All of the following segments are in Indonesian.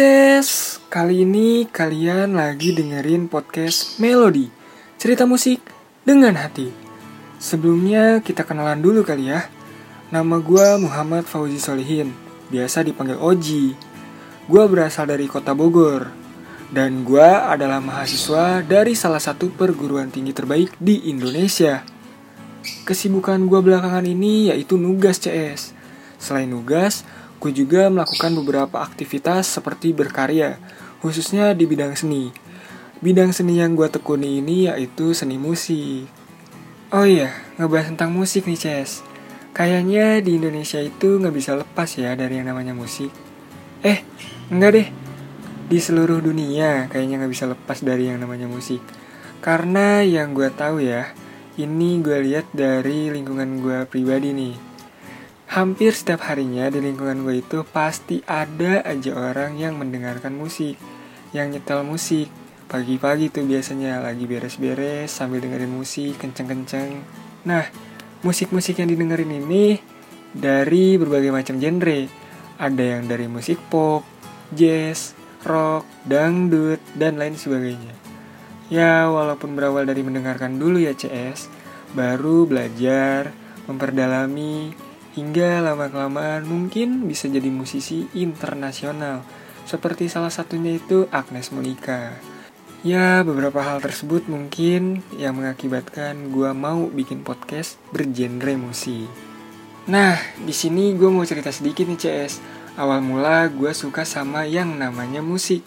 Ces, kali ini kalian lagi dengerin podcast Melody, cerita musik dengan hati. Sebelumnya kita kenalan dulu kali ya. Nama gue Muhammad Fauzi Solihin, biasa dipanggil Oji. Gue berasal dari kota Bogor, dan gue adalah mahasiswa dari salah satu perguruan tinggi terbaik di Indonesia. Kesibukan gue belakangan ini yaitu nugas CS. Selain nugas, gue juga melakukan beberapa aktivitas seperti berkarya, khususnya di bidang seni. Bidang seni yang gue tekuni ini yaitu seni musik. Oh iya, ngebahas tentang musik nih, Ces. Kayaknya di Indonesia itu nggak bisa lepas ya dari yang namanya musik. Eh, enggak deh. Di seluruh dunia kayaknya nggak bisa lepas dari yang namanya musik. Karena yang gue tahu ya, ini gue lihat dari lingkungan gue pribadi nih Hampir setiap harinya di lingkungan gue itu pasti ada aja orang yang mendengarkan musik, yang nyetel musik. Pagi-pagi tuh biasanya lagi beres-beres sambil dengerin musik kenceng-kenceng. Nah, musik-musik yang didengerin ini dari berbagai macam genre. Ada yang dari musik pop, jazz, rock, dangdut, dan lain sebagainya. Ya, walaupun berawal dari mendengarkan dulu ya CS, baru belajar, memperdalami, Hingga lama-kelamaan mungkin bisa jadi musisi internasional Seperti salah satunya itu Agnes Monica Ya beberapa hal tersebut mungkin yang mengakibatkan gue mau bikin podcast bergenre musik. Nah di sini gue mau cerita sedikit nih CS Awal mula gue suka sama yang namanya musik.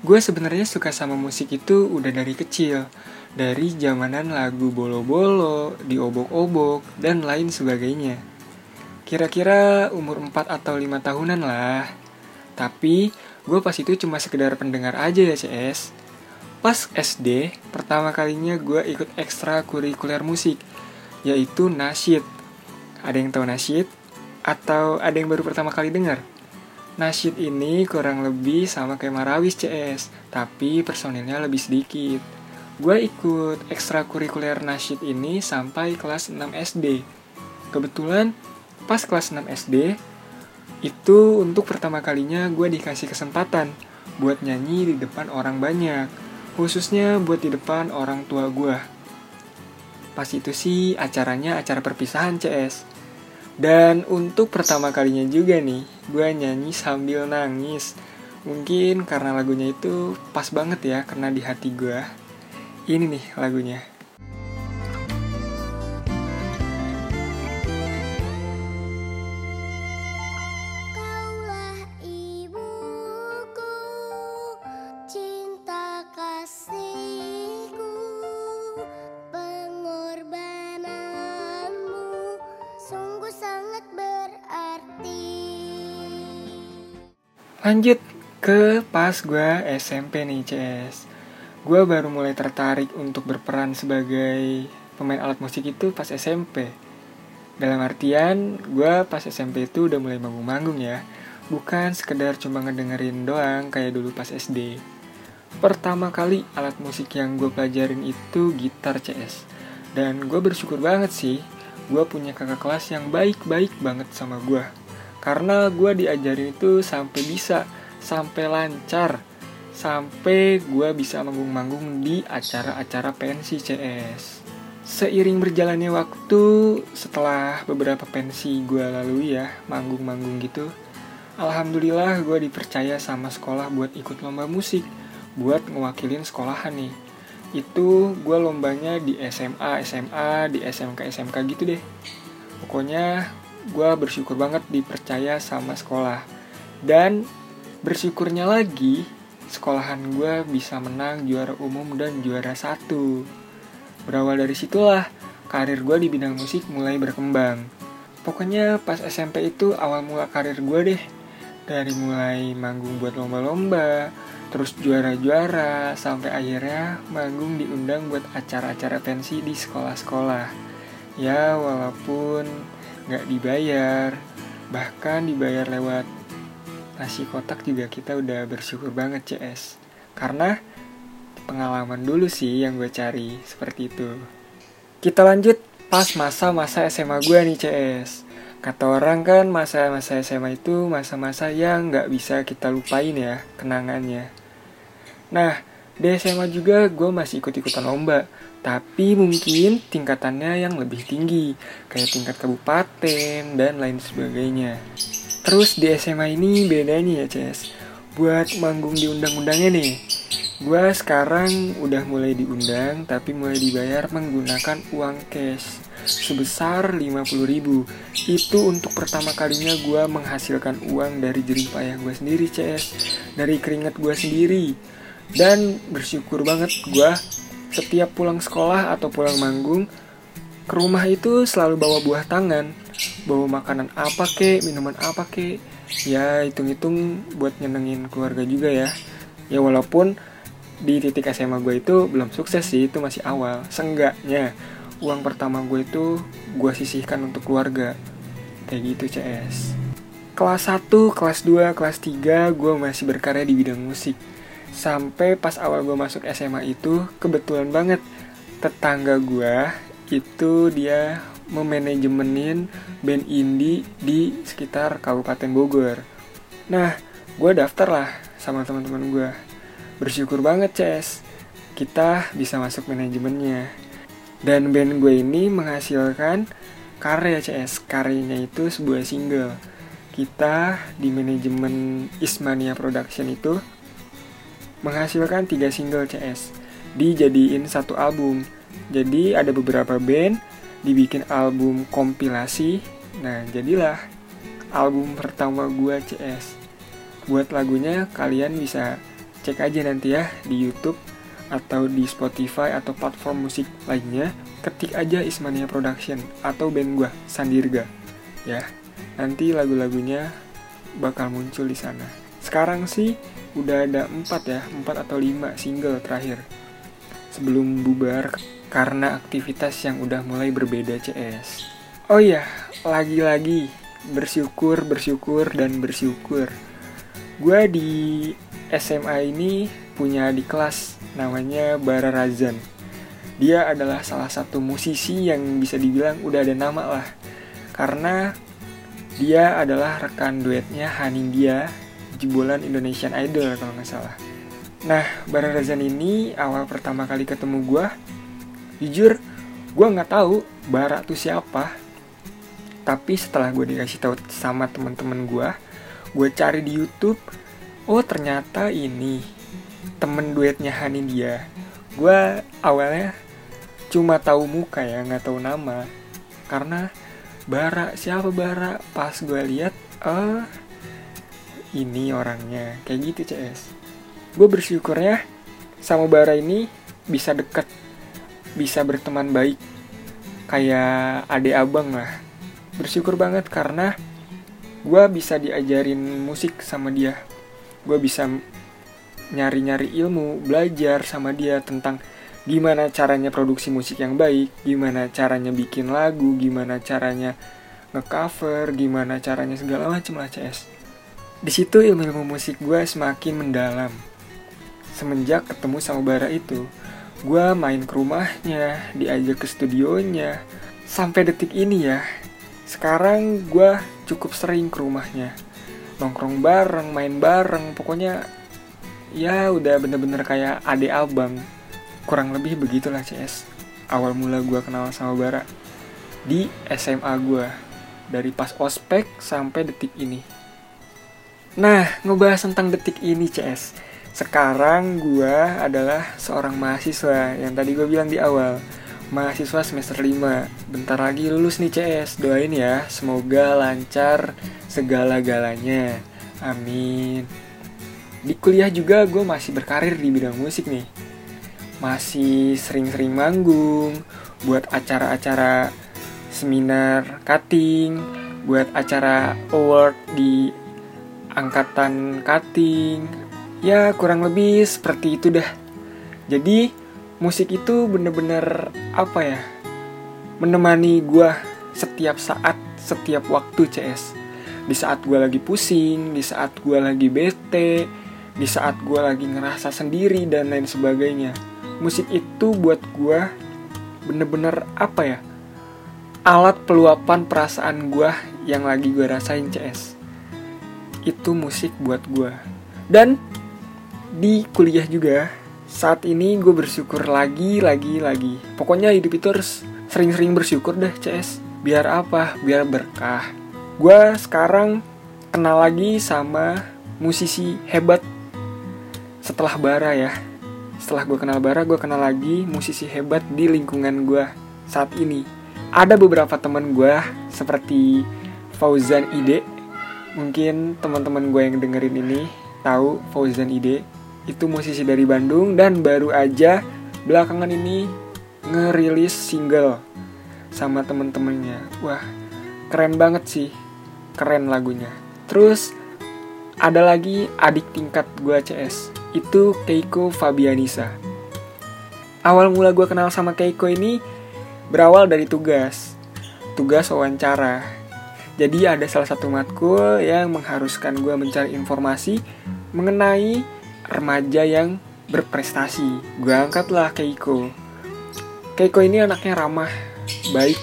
Gue sebenarnya suka sama musik itu udah dari kecil dari zamanan lagu bolo-bolo, diobok-obok, dan lain sebagainya. Kira-kira umur 4 atau 5 tahunan lah. Tapi gue pas itu cuma sekedar pendengar aja ya CS. Pas SD, pertama kalinya gue ikut ekstra kurikuler musik, yaitu nasyid. Ada yang tahu nasyid? Atau ada yang baru pertama kali dengar? Nasyid ini kurang lebih sama kayak Marawis CS, tapi personilnya lebih sedikit. Gue ikut ekstra kurikuler nasyid ini sampai kelas 6 SD. Kebetulan pas kelas 6 SD itu untuk pertama kalinya gue dikasih kesempatan buat nyanyi di depan orang banyak khususnya buat di depan orang tua gue pas itu sih acaranya acara perpisahan CS dan untuk pertama kalinya juga nih gue nyanyi sambil nangis. Mungkin karena lagunya itu pas banget ya karena di hati gue ini nih lagunya Lanjut ke pas gue SMP nih CS Gue baru mulai tertarik untuk berperan sebagai pemain alat musik itu pas SMP Dalam artian gue pas SMP itu udah mulai manggung-manggung ya. Bukan sekedar cuma ngedengerin doang kayak dulu pas SD Pertama kali alat musik yang gue pelajarin itu gitar CS Dan gue bersyukur banget sih Gue punya kakak kelas yang baik-baik banget sama gue karena gue diajarin itu sampai bisa sampai lancar sampai gue bisa manggung-manggung di acara-acara pensi CS seiring berjalannya waktu setelah beberapa pensi gue lalui ya manggung-manggung gitu Alhamdulillah gue dipercaya sama sekolah buat ikut lomba musik buat ngewakilin sekolahan nih. Itu gue lombanya di SMA, SMA, di SMK, SMK gitu deh. Pokoknya gue bersyukur banget dipercaya sama sekolah. Dan bersyukurnya lagi sekolahan gue bisa menang juara umum dan juara satu. Berawal dari situlah karir gue di bidang musik mulai berkembang. Pokoknya pas SMP itu awal mula karir gue deh. Dari mulai manggung buat lomba-lomba terus juara-juara sampai akhirnya manggung diundang buat acara-acara pensi di sekolah-sekolah. Ya walaupun nggak dibayar. Bahkan dibayar lewat nasi kotak juga kita udah bersyukur banget CS karena pengalaman dulu sih yang gue cari seperti itu. Kita lanjut pas masa-masa SMA gue nih CS Kata orang kan masa-masa SMA itu masa-masa yang nggak bisa kita lupain ya kenangannya. Nah, di SMA juga gue masih ikut-ikutan lomba, tapi mungkin tingkatannya yang lebih tinggi, kayak tingkat kabupaten dan lain sebagainya. Terus di SMA ini bedanya ya, Ces. Buat manggung di undang-undangnya nih, gue sekarang udah mulai diundang, tapi mulai dibayar menggunakan uang cash sebesar 50 ribu itu untuk pertama kalinya gue menghasilkan uang dari jerih payah gue sendiri CS dari keringat gue sendiri dan bersyukur banget gue setiap pulang sekolah atau pulang manggung ke rumah itu selalu bawa buah tangan. Bawa makanan apa ke minuman apa ke. Ya hitung-hitung buat nyenengin keluarga juga ya. Ya walaupun di titik SMA gue itu belum sukses sih itu masih awal. Seenggaknya uang pertama gue itu gue sisihkan untuk keluarga. Kayak gitu CS kelas 1, kelas 2, kelas 3 gue masih berkarya di bidang musik sampai pas awal gue masuk SMA itu kebetulan banget tetangga gue itu dia memanajemenin band indie di sekitar Kabupaten Bogor nah gue daftar lah sama teman-teman gue bersyukur banget CS kita bisa masuk manajemennya dan band gue ini menghasilkan karya CS. Karyanya itu sebuah single. Kita di manajemen Ismania Production itu menghasilkan tiga single CS. Dijadiin satu album. Jadi ada beberapa band dibikin album kompilasi. Nah, jadilah album pertama gue CS. Buat lagunya kalian bisa cek aja nanti ya di YouTube atau di Spotify atau platform musik lainnya, ketik aja Ismania Production atau band gua Sandirga. Ya, nanti lagu-lagunya bakal muncul di sana. Sekarang sih udah ada 4 ya, 4 atau 5 single terakhir. Sebelum bubar karena aktivitas yang udah mulai berbeda CS. Oh iya, lagi-lagi bersyukur, bersyukur, dan bersyukur. Gue di SMA ini punya di kelas namanya Bara Razan. Dia adalah salah satu musisi yang bisa dibilang udah ada nama lah. Karena dia adalah rekan duetnya Hanindya, jebolan Indonesian Idol kalau nggak salah. Nah, Bara Razan ini awal pertama kali ketemu gue, jujur gue nggak tahu Bara tuh siapa. Tapi setelah gue dikasih tahu sama teman-teman gue, gue cari di YouTube, oh ternyata ini temen duetnya Hani dia gue awalnya cuma tahu muka ya nggak tahu nama karena Bara siapa Bara pas gue lihat oh ini orangnya. Kayak gitu CS gue bersyukurnya sama Bara ini bisa deket bisa berteman baik. Kayak adik abang lah. Bersyukur banget karena gue bisa diajarin musik sama dia. Gue bisa nyari-nyari ilmu, belajar sama dia tentang gimana caranya produksi musik yang baik, gimana caranya bikin lagu, gimana caranya ngecover, gimana caranya segala macam lah CS. Di situ ilmu-ilmu musik gue semakin mendalam. Semenjak ketemu sama Bara itu, gue main ke rumahnya, diajak ke studionya, sampai detik ini ya. Sekarang gue cukup sering ke rumahnya, nongkrong bareng, main bareng, pokoknya ya udah bener-bener kayak adik abang kurang lebih begitulah CS awal mula gue kenal sama Bara di SMA gue dari pas ospek sampai detik ini nah ngebahas tentang detik ini CS sekarang gue adalah seorang mahasiswa yang tadi gue bilang di awal. Mahasiswa semester 5 bentar lagi lulus nih CS doain ya semoga lancar segala-galanya. Amin. Di kuliah juga gue masih berkarir di bidang musik nih. Masih sering-sering manggung buat acara-acara seminar cutting buat acara award di angkatan cutting ya kurang lebih seperti itu dah jadi musik itu bener-bener apa ya? Menemani gue setiap saat setiap waktu CS. Di saat gue lagi pusing di saat gue lagi bete di saat gue lagi ngerasa sendiri dan lain sebagainya. Musik itu buat gue bener-bener apa ya? Alat peluapan perasaan gue yang lagi gue rasain CS. Itu musik buat gue. Dan di kuliah juga saat ini gue bersyukur lagi, lagi, lagi. Pokoknya hidup itu harus sering-sering bersyukur deh CS. Biar apa? Biar berkah. Gue sekarang kenal lagi sama musisi hebat setelah Bara ya. Setelah gue kenal Bara, gue kenal lagi musisi hebat di lingkungan gue saat ini. Ada beberapa teman gue seperti Fauzan Ide. Mungkin teman-teman gue yang dengerin ini tahu Fauzan Ide itu musisi dari Bandung dan baru aja belakangan ini ngerilis single sama temen-temennya. Wah, keren banget sih. Keren lagunya. Terus ada lagi adik tingkat gue CS. Itu Keiko Fabianisa. Awal mula gue kenal sama Keiko ini berawal dari tugas. Tugas wawancara. Jadi ada salah satu matkul yang mengharuskan gue mencari informasi mengenai remaja yang berprestasi. Gue angkatlah Keiko. Keiko ini anaknya ramah, baik,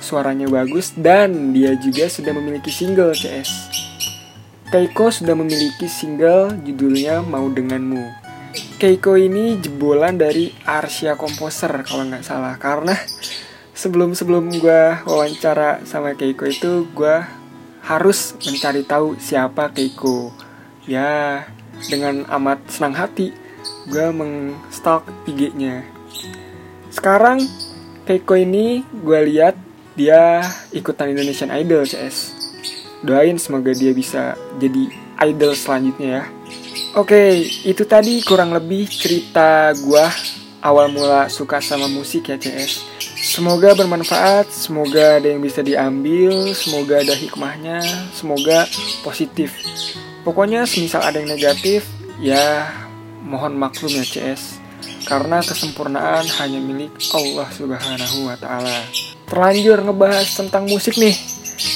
suaranya bagus, dan dia juga sudah memiliki single CS. Keiko sudah memiliki single judulnya Mau Denganmu. Keiko ini jebolan dari Arsia Composer kalau nggak salah karena sebelum sebelum gue wawancara sama Keiko itu gue harus mencari tahu siapa Keiko. Ya dengan amat senang hati gue mengstalk IG-nya sekarang Keiko ini gue lihat dia ikutan Indonesian Idol CS doain semoga dia bisa jadi idol selanjutnya ya. Oke, itu tadi kurang lebih cerita gua awal mula suka sama musik ya CS. Semoga bermanfaat, semoga ada yang bisa diambil, semoga ada hikmahnya, semoga positif. Pokoknya semisal ada yang negatif, ya mohon maklum ya CS. Karena kesempurnaan hanya milik Allah Subhanahu wa taala. Terlanjur ngebahas tentang musik nih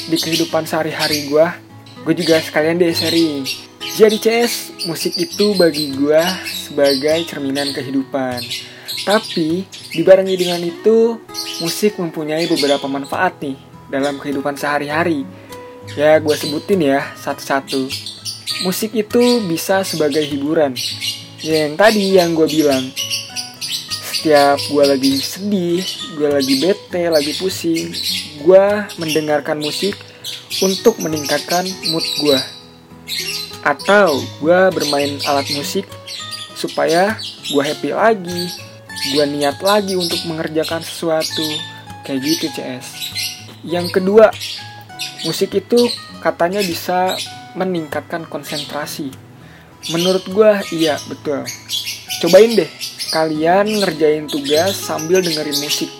di kehidupan sehari-hari gua. Gue juga sekalian deh sharing jadi CS, musik itu bagi gue sebagai cerminan kehidupan. Tapi, dibarengi dengan itu, musik mempunyai beberapa manfaat nih dalam kehidupan sehari-hari. Ya, gue sebutin ya satu-satu. Musik itu bisa sebagai hiburan. Ya, yang tadi yang gue bilang, setiap gue lagi sedih, gue lagi bete, lagi pusing, gue mendengarkan musik untuk meningkatkan mood gue atau gue bermain alat musik supaya gue happy lagi gue niat lagi untuk mengerjakan sesuatu kayak gitu CS yang kedua musik itu katanya bisa meningkatkan konsentrasi menurut gue iya betul cobain deh kalian ngerjain tugas sambil dengerin musik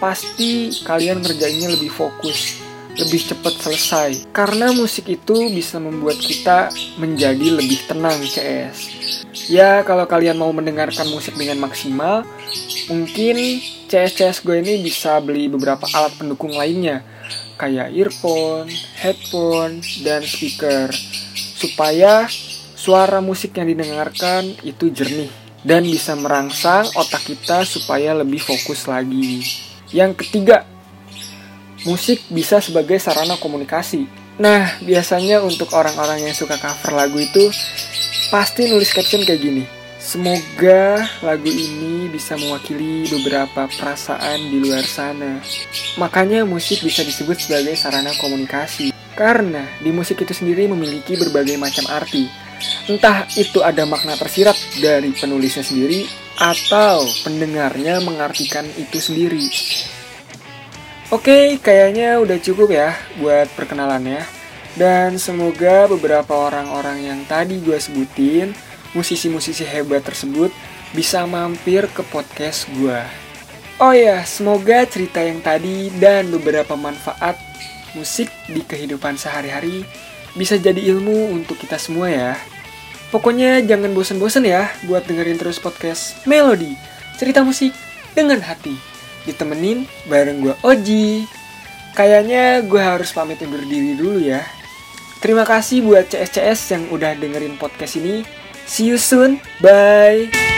pasti kalian ngerjainnya lebih fokus lebih cepat selesai. Karena musik itu bisa membuat kita menjadi lebih tenang CS. Ya kalau kalian mau mendengarkan musik dengan maksimal, mungkin CS-CS gue ini bisa beli beberapa alat pendukung lainnya. Kayak earphone, headphone, dan speaker. Supaya suara musik yang didengarkan itu jernih dan bisa merangsang otak kita supaya lebih fokus lagi. Yang ketiga, musik bisa sebagai sarana komunikasi. Nah, biasanya untuk orang-orang yang suka cover lagu itu pasti nulis caption kayak gini. Semoga lagu ini bisa mewakili beberapa perasaan di luar sana. Makanya musik bisa disebut sebagai sarana komunikasi. Karena di musik itu sendiri memiliki berbagai macam arti. Entah itu ada makna tersirat dari penulisnya sendiri atau pendengarnya mengartikan itu sendiri. Oke, kayaknya udah cukup ya buat perkenalannya. Dan semoga beberapa orang-orang yang tadi gue sebutin, musisi-musisi hebat tersebut, bisa mampir ke podcast gue. Oh ya, semoga cerita yang tadi dan beberapa manfaat musik di kehidupan sehari-hari bisa jadi ilmu untuk kita semua ya. Pokoknya jangan bosan-bosan ya buat dengerin terus podcast Melody, cerita musik dengan hati ditemenin bareng gue Oji. Kayaknya gue harus pamit undur diri dulu ya. Terima kasih buat CS-CS yang udah dengerin podcast ini. See you soon. Bye.